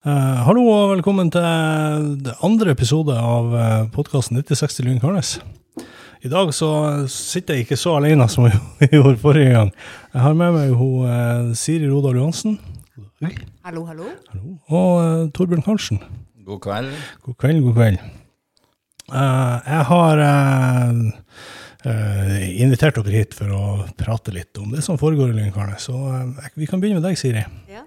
Eh, hallo og velkommen til det andre episode av uh, podkasten 9060 Lyn Karnes. I dag så sitter jeg ikke så alene som jeg gjorde forrige gang. Jeg har med meg hun, eh, Siri Rodal Johansen. Hallo, hallo. Hallo. Og uh, Torbjørn Karlsen. God kveld. God kveld, god kveld. Eh, jeg har eh, eh, invitert dere hit for å prate litt om det som foregår i Lyn Karnes. Så eh, vi kan begynne med deg, Siri. Ja.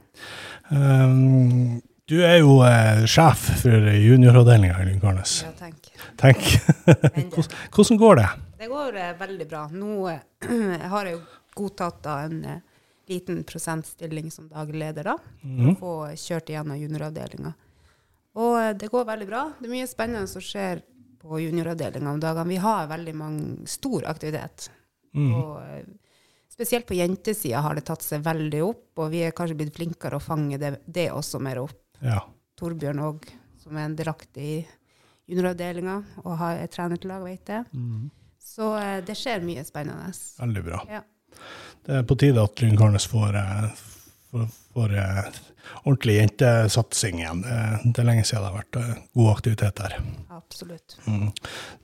Um, du er jo eh, sjef for junioravdelinga i Lundgarnes. ja, tenk. Tenk. Hvordan- går det? Det går eh, veldig bra. Nå eh, har jeg jo godtatt da en eh, liten prosentstilling som daglig leder, da. Mm. Få kjørt igjennom junioravdelinga. Og eh, det går veldig bra. Det er mye spennende som skjer på junioravdelinga om dagene. Vi har veldig mange, stor aktivitet. Mm. Og eh, spesielt på jentesida har det tatt seg veldig opp, og vi er kanskje blitt flinkere å fange det, det også mer opp. Ja. Torbjørn òg, som er en delaktig i junioravdelinga og har et trenerlag, vet jeg. Mm. Så eh, det skjer mye spennende. Veldig bra. Ja. Det er på tide at Lyngarnes får, eh, får, får eh, ordentlig jentesatsing igjen. Det, er lenge siden det har vært god aktivitet der. Absolutt. Mm.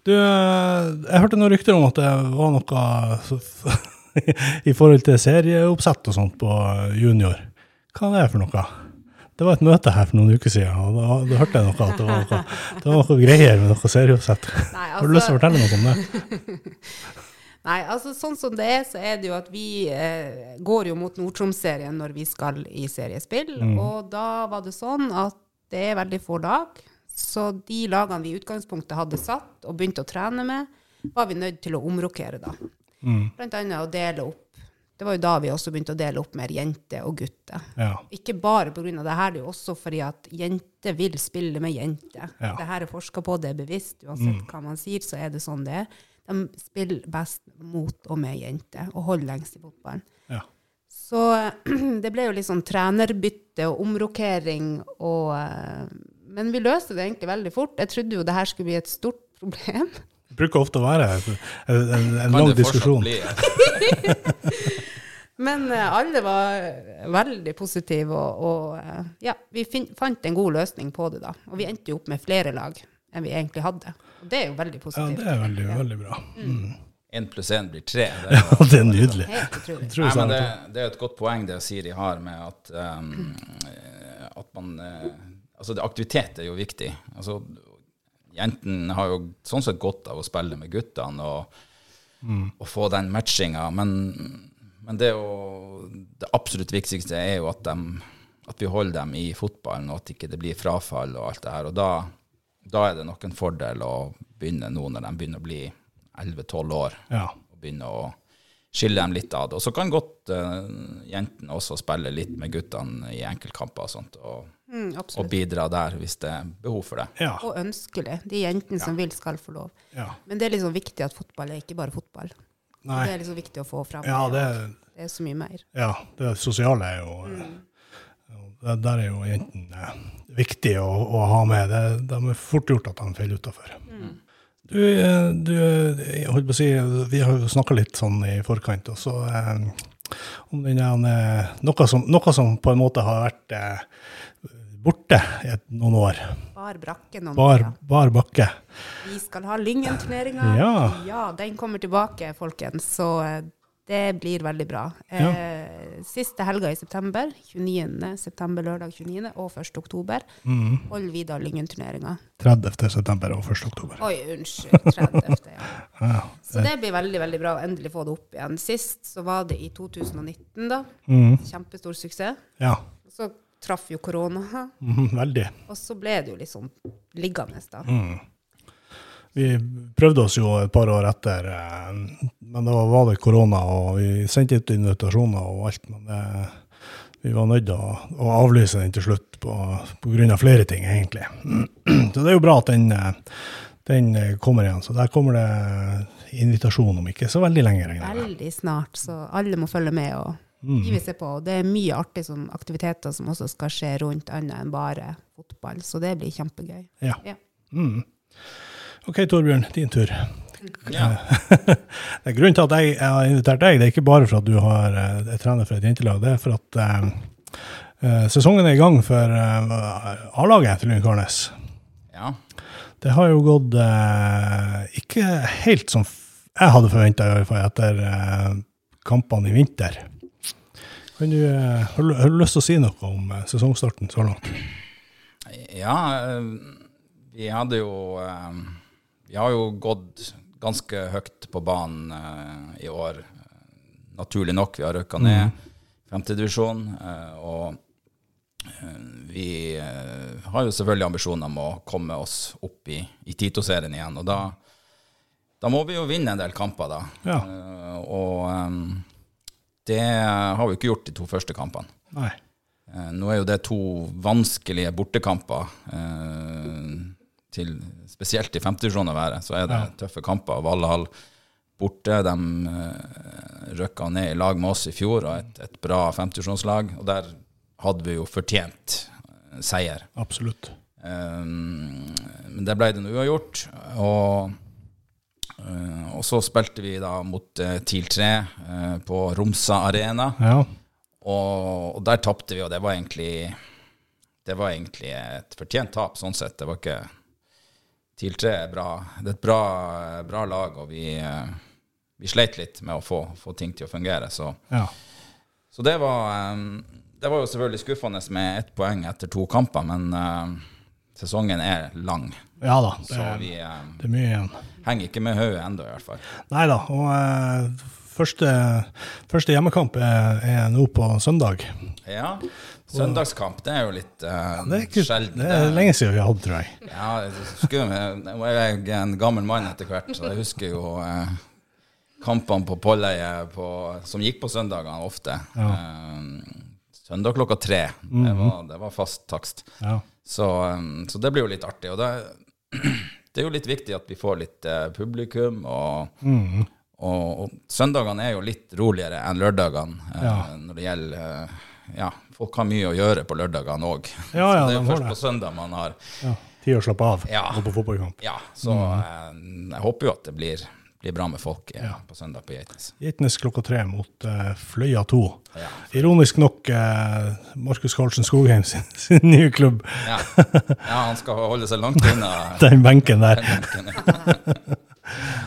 Du, jeg hørte noen rykter om at det var noe i forhold til serieoppsett og sånt på junior. Hva er det for noe? Det var et møte her for noen uker siden, og da, da hørte jeg noe at det var noe, det var noe greier med noe seriøst. Nei, Har du lyst til å altså, fortelle noe om det? nei, altså sånn som det er, så er det jo at vi eh, går jo mot Nord-Troms-serien når vi skal i seriespill. Mm. Og da var det sånn at det er veldig få lag. Så de lagene vi i utgangspunktet hadde satt og begynte å trene med, var vi nødt til å omrokere da. Mm. Blant annet å dele opp. Det var jo da vi også begynte å dele opp mer jenter og gutter. Ja. Ikke bare pga. det her, det er jo også fordi at jenter vil spille med jenter. Ja. Det her er forska på, det er bevisst. Uansett hva man sier, så er det sånn det er. De spiller best mot og med jenter, og holder lengst i fotballen. Ja. Så det ble jo litt sånn trenerbytte og omrokering og eh, Men vi løste det egentlig veldig fort. Jeg trodde jo det her skulle bli et stort problem. Det bruker ofte å være en, en, en Kan lang det fortsatt diskusjon. bli? Men eh, alle var veldig positive, og, og eh, ja, vi fin fant en god løsning på det da. Og vi endte jo opp med flere lag enn vi egentlig hadde. Og det er jo veldig positivt. Ja, det er veldig, veldig bra. Mm. Én pluss én blir tre. Det er, Ja, det er nydelig. Helt utrolig. Nei, men det, det. det er et godt poeng det Siri har med at, um, at man uh, Altså, aktivitet er jo viktig. Altså, jentene har jo sånn sett godt av å spille med guttene og, og få den matchinga, men, men det, jo, det absolutt viktigste er jo at, de, at vi holder dem i fotballen, og at ikke det blir frafall og alt det her. Og da, da er det nok en fordel å begynne nå når de begynner å bli 11-12 år Ja. og begynne å skille dem litt av det. Og så kan godt uh, jentene også spille litt med guttene i enkeltkamper og sånt, og, Mm, og bidra der hvis det er behov for det. Ja. Og ønskelig. De jentene som vil, skal få lov. ja. Men det er liksom viktig at fotball er ikke bare fotball. Nei. Det er liksom viktig å få fram. Ja, det, det er så mye mer. ja, det sosiale er jo Mm. det, Der er jo jentene viktig å, å ha med. Det, de er fort gjort at de faller utafor. Mm. Du, eh, du, jeg holdt på å si, vi har jo snakka litt sånn i forkant, og så eh, om den der, noe, som, noe som på en måte har vært eh, borte i noen år. Bar brakke noen Bar, dager. bar bakke. Vi skal ha Lyngen-turneringa. Ja. den kommer tilbake, folkens. Så eh, det blir veldig bra. Eh, Siste helga i september, 29. september, lørdag 29. og 1. oktober, Mm. holder vi da Lyngen-turneringa. 30. september og 1. oktober. Oi, unnskyld. 30. Ja. Ja. Så det blir veldig veldig bra å endelig få det opp igjen. Sist så var det i 2019, da. Mm. Kjempestor suksess. ja. Så traff jo korona, Mhm, veldig. og så ble det jo liksom liggende, da. Mm. Vi prøvde oss jo et par år etter, eh, men da var det korona, og vi sendte ut invitasjoner og alt. Men det, vi var nødt til å, å avlyse den til slutt grunn av flere ting, egentlig. Så det er jo bra at den, eh, den kommer igjen. Så der kommer det invitasjon om ikke så veldig lenge. Veldig snart, så alle må følge med og Mm. hive seg på. Og Det er mye artig som aktiviteter som også skal skje rundt annet enn bare fotball, så det blir kjempegøy. Ja. Ja. Mm. OK, Torbjørn, din tur. Ja. det er grunnen til at jeg, jeg har invitert deg, det er ikke bare for at du har, eh, er trener for et jentelag, det er for at eh, Eh, sesongen er i gang for eh, A-laget til Lynkarnes. Ja. Det har jo gått eh, ikke helt som jeg hadde forventa, etter eh, kampene i vinter. Kan du, eh, har, du, har du lyst til å si noe om eh, sesongstarten så langt? Ja, eh, vi hadde jo Vi har jo gått ganske høyt på banen i år. Naturlig nok. Vi har røkka ned femtedivisjon. Uh, og vi har jo selvfølgelig ambisjoner om å komme oss opp i, i Tito-serien igjen. Og da, da må vi jo vinne en del kamper, da. Ja. Og det har vi ikke gjort de to første kampene. Nei. Eh, Nå er jo det to vanskelige bortekamper, eh, til, spesielt i femtedivisjon å være. Så er det Ja. tøffe kamper. Valhall borte, de eh, røkka ned i lag med oss i fjor, og et, et bra femtedivisjonslag. Og der hadde vi jo fortjent seier. Absolutt. Men det ble det nå uavgjort. Og, og så spilte vi da mot eh, TIL 3 eh, på Romsa Arena. Ja. Og, og der tapte vi, og det var egentlig Det var egentlig et fortjent tap, sånn sett. Det var ikke TIL 3 er bra. Det er et bra, bra lag, og vi, eh, vi sleit litt med å få, få ting til å fungere. Så, ja. så det var eh, Det var jo selvfølgelig skuffende med ett poeng etter to kamper, men eh, sesongen er lang. Ja da. Det, Så vi eh, det er mye igjen. henger ikke med hodet ennå, i hvert fall. Nei da. Og eh, første, første hjemmekamp er, er nå på søndag. Ja. Søndagskamp, det er jo litt uh, Det ikke, sjelden. det er lenge siden vi har hatt, tror jeg. Ja, husker, nå er jeg en gammel mann etter hvert, så jeg husker jo uh, kampene på Polleiet som gikk på søndagene ofte. Eh, søndag klokka tre. Det, var, det var fast takst. Ja. Så, eh, så det blir jo litt artig. Og det, det er jo litt viktig at vi får litt eh, publikum. Og, og, og søndagene er jo litt roligere enn lørdagene eh, Ja. når det gjelder eh, Ja, folk har mye å gjøre på lørdagene òg. Ja, ja, så det er jo først det. på søndag man har ja. Tid å slappe av gå på fotballkamp. Ja, så eh, jeg håper jo at det blir, blir bra med folk eh, på søndag på Geitnes. Geitnes klokka tre mot eh, Fløya 2. Ja. Ironisk nok eh, Markus Karlsen Skogheim sin, sin nye klubb. Ja. ja, han skal holde seg langt unna Den benken der. benken. ja.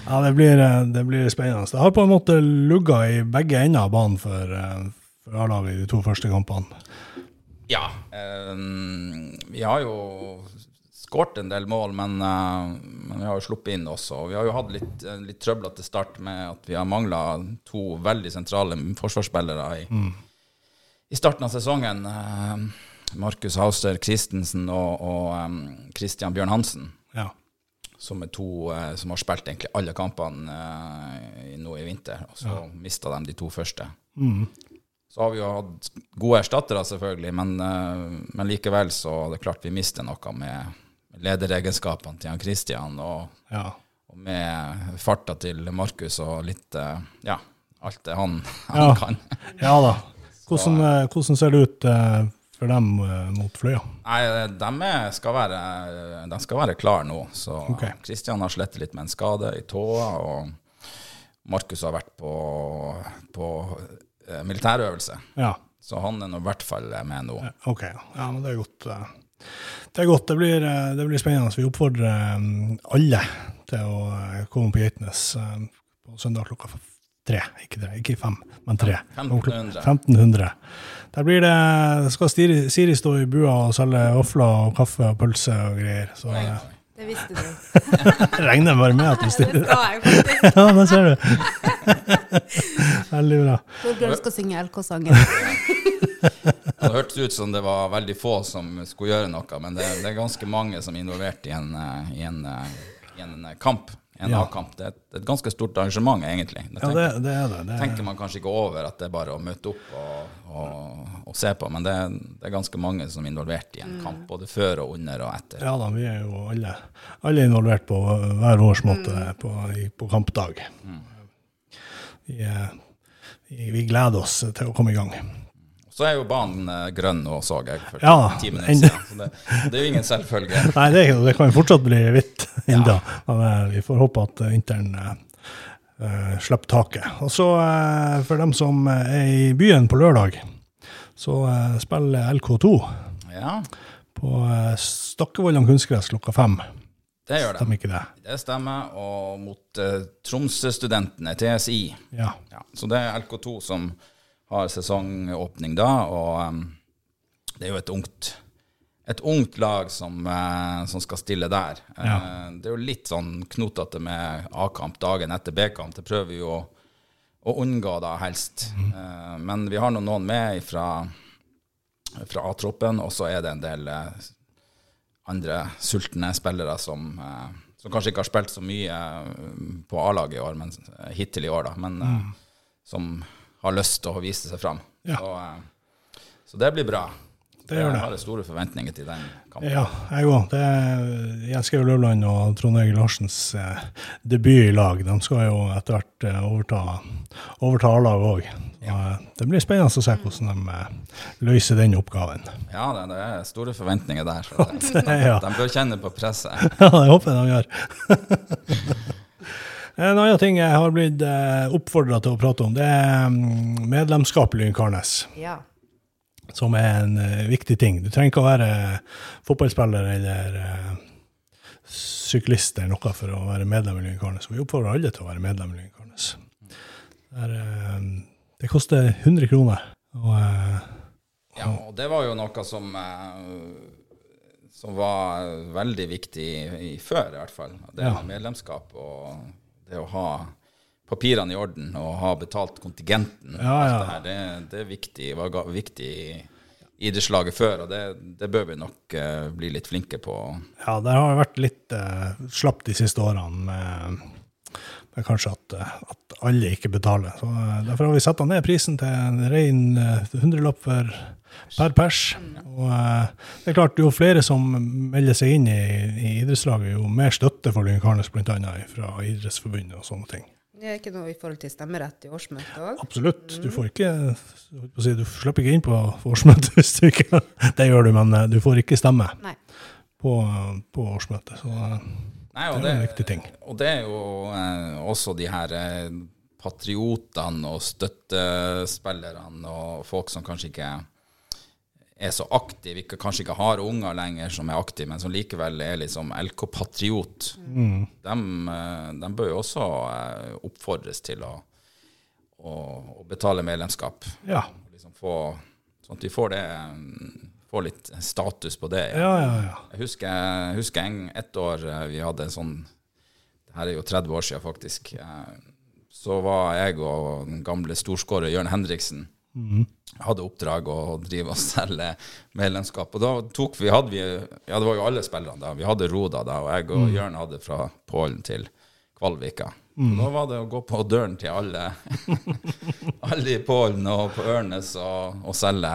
Ja, det blir, eh, det blir spennende. Det har på en måte lugga i begge ender av banen for, eh, for A-laget i de to første kampene. Ja. Um, vi har jo skåret en del mål, men, eh, men vi har jo sluppet inn også. Og vi har jo hatt litt, litt trøbler til start med at vi har mangla to veldig sentrale forsvarsspillere i, i starten av sesongen. Eh, Markus Hauster Christensen og, og eh, Christian Bjørn Hansen. Ja. som er to eh, som har spilt egentlig alle kampene eh, nå i vinter, og så mista de de to første. Så har vi jo hatt gode erstattere, selvfølgelig, men, eh, men likevel så er det klart vi mister noe med lederegenskapene til han Christian, og, ja. og med farta til Markus og litt eh, Ja, alt det han, han Ja. kan. Ja da. Hvordan, eh, hvordan ser det ut eh, for dem mot Fløya? Nei, de skal være, de skal være klare nå. Så okay. Kristian har slettet litt med en skade i tåa, og Markus har vært på, på militærøvelse. Ja. Så han er nå i hvert fall med nå. OK. Ja, men det er godt. Det er godt. Det blir, eh, det blir spennende. Vi oppfordrer eh, alle til å eh, komme på Geitnes på søndag klokka tre. Ikke, tre, ikke fem, men tre. 1500. 1500. Der blir det, skal Siri, Siri stå i bua og selge vafler og kaffe og pølse og greier. Så eh. Det visste du. regner bare med at du Det stiller. skal jeg faktisk. Ja, det ser du. Veldig bra. Torbjørn skal synge LK-sangen. Det hørtes ut som det var veldig få som skulle gjøre noe, men det, det er ganske mange som er involvert i en, eh, i en, eh, i en eh, kamp. En Ja. A-kamp. Det er et, et ganske stort arrangement, egentlig. Det Ja, det, det er det. det tenker man kanskje ikke over at det er bare å møte opp og, og, og se på, men det, det er ganske mange som er involvert i en kamp, både før og under og etter. Ja da, vi er jo alle, alle involvert på hver vår måte på, på kampdag. Vi, eh, vi, vi gleder oss til å komme i gang. Så er jo banen eh, grønn nå, så jeg, for Ja, ti minutter siden. Så det, det er jo ingen selvfølge. Nei, det, det kan fortsatt bli hvitt ennå. Men eh, vi får håpe at eh, vinteren eh, slipper taket. Og så uh, for dem som er i byen på lørdag, så uh, spiller LK2 Ja, på uh, Stakkevollan kunstgress klokka fem. det gjør det. Stemmer ikke det? Det stemmer. Og mot uh, Tromsø-studentene, TSI. Ja. Ja, så det er LK2 som har sesongåpning da, og em, det er jo et ungt, et ungt lag som, eh, som skal stille der. Eh, Ja. det er jo litt sånn knotete med A-kamp dagen etter B-kamp. Det prøver vi jo å, å unngå da helst. Eh, men vi har nå noen med fra, fra A-troppen, og så er det en del andre sultne spillere som, som kanskje ikke har spilt så mye på A-laget i år, men hittil i år, da. Men mm. som har lyst til å vise seg fram. Ja. Så, eh, så det blir bra. Det gjør det. Jeg har store forventninger til den kampen. Ja, jeg òg. Det er Jens Georg Løvland og Trond Egil Larsens eh, debut i lag. De skal jo etter hvert eh, overta, overta A-laget òg. Det blir spennende å se hvordan de løser den oppgaven. Ja, det, det er store forventninger der. Det, ja. De bør kjenne på presset. ja, det håper jeg de gjør. en annen ting jeg har blitt eh, oppfordra til å prate om, det er mm, medlemskap i Lynkarnes. Ja. som er en eh, viktig ting. Du trenger ikke å være fotballspiller eller eh, syklist eller noe for å være medlem i Lynkarnes. Vi oppfordrer alle til å være medlem i Lynkarnes. Det, er, eh, det koster 100 kroner. Og, eh, Ja, og det var jo noe som, eh, som var veldig viktig i, før, i hvert fall. Det Ja. med medlemskap og det å ha papirene i orden og ha betalt kontingenten. Ja, ja. Det, her, det, det er viktig, var viktig i idrettslaget før, og det, det bør vi nok uh, bli litt flinke på. ja, det har vært litt uh, slapt de siste årene med, med kanskje at, eh, at alle ikke betaler. Så eh, Derfor har vi satt ned prisen til en ren eh, hundrelapp per pers. Og det er klart, jo flere som melder seg inn i, i idrettslaget, jo mer støtte får Lynkarnes bl.a. fra Idrettsforbundet og sånne ting. Det er ikke noe i forhold til stemmerett i årsmøtet òg? Absolutt. Du får ikke si, Du slipper ikke inn på årsmøtet hvis du ikke Det gjør du, men du får ikke stemme på, på årsmøtet. Så Nei, det er en viktig ting. Og det er jo eh, også de her eh, patriotene og støttespillerne og folk som kanskje ikke er så aktive, ikke, kanskje ikke har unger lenger som er aktive, men som likevel er liksom LK-patriot. Mm. De, eh, de bør jo også eh, oppfordres til å, å, å betale medlemskap. Ja. Liksom få, sånn at vi får det mm, Får litt status på det. Ja, ja, ja. Jeg husker, husker en, et år eh, vi hadde en sånn Det her er jo 30 år siden, faktisk. eh, Så var jeg og den gamle storskårer Jørn Henriksen hadde oppdrag å drive og selge medlemskap. Og da tok vi, hadde vi Ja, det var jo alle spillerne da. Vi hadde Roda da, og jeg og Jørn hadde fra Pålen til Kvalvika. Og da var det å gå på døren til alle, alle i Pålen og på Ørnes og, og selge,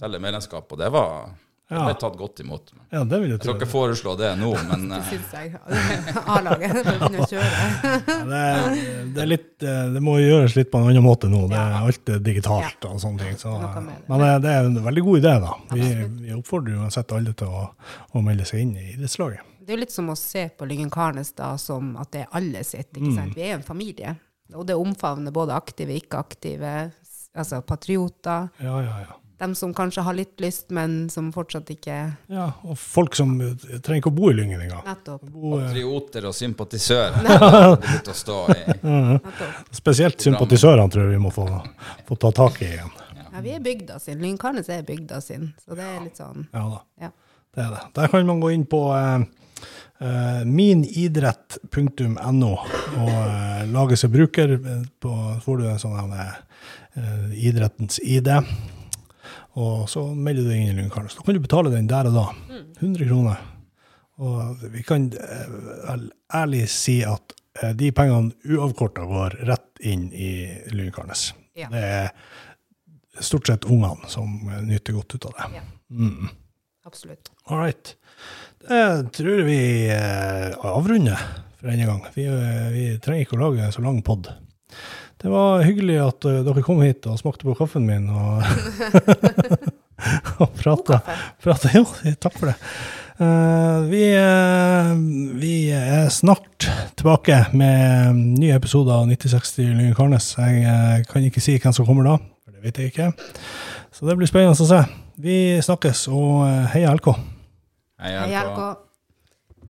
selge medlemskap. Og det var det Ja. ble tatt godt imot. ja det vil jeg Jeg skal ikke foreslå det nå, men Det eh, syns jeg. A-laget bør begynne å kjøre. Ja, Det, det, litt, eh, det må gjøres litt på en annen måte nå. Det er alt digitalt og sånne ting. Så, men det, det er en veldig god idé, da. Vi, vi oppfordrer uansett alle til å, å melde seg inn i idrettslaget. Det er jo litt som å se på Lyngen Karnes da, som at det er alle sitt. ikke sant? Vi er en familie. Og det omfavner både aktive, ikke-aktive, altså patrioter. Ja, ja, ja. Dem som kanskje har litt lyst, men som fortsatt ikke ja. Og folk som eh, trenger ikke å bo i Lyngen engang. Nettopp. Bo, eh, patrioter og sympatisører er å stå i. nettopp. Spesielt sympatisørene tror jeg vi må få, få ta tak i igjen. Ja, vi er bygda sin. Lyngkarnes er bygda sin. Så det er litt sånn Ja da, ja. det er det. Der kan man gå inn på eh, eh, minidrett.no og lage seg bruker. På, så får du en sånn eh, idrettens ID. Og så melder du deg inn i Lynkarnes. Da kan du betale den der og da. 100 kroner. Og vi kan eh, ærlig si at eh, de pengene uavkorta går rett inn i Lundkarnes. Ja. Det er stort sett ungene som nyter godt ut av det. Ja. Mm. Absolutt. All right. Det tror vi eh, avrunder for denne gang. Vi, vi trenger ikke å lage en så lang pod. Det var hyggelig at eh, dere kom hit og smakte på kaffen min og, og prata. prata. Jo, takk for det. Uh, vi, uh, vi er snart tilbake med nye episoder av 9060 Lyngen Karnes. Jeg kan ikke si hvem som kommer da, for det vet jeg ikke. Så det blir spennende å se. Vi snakkes, og heia LK. Hei, Hei, LK. LK.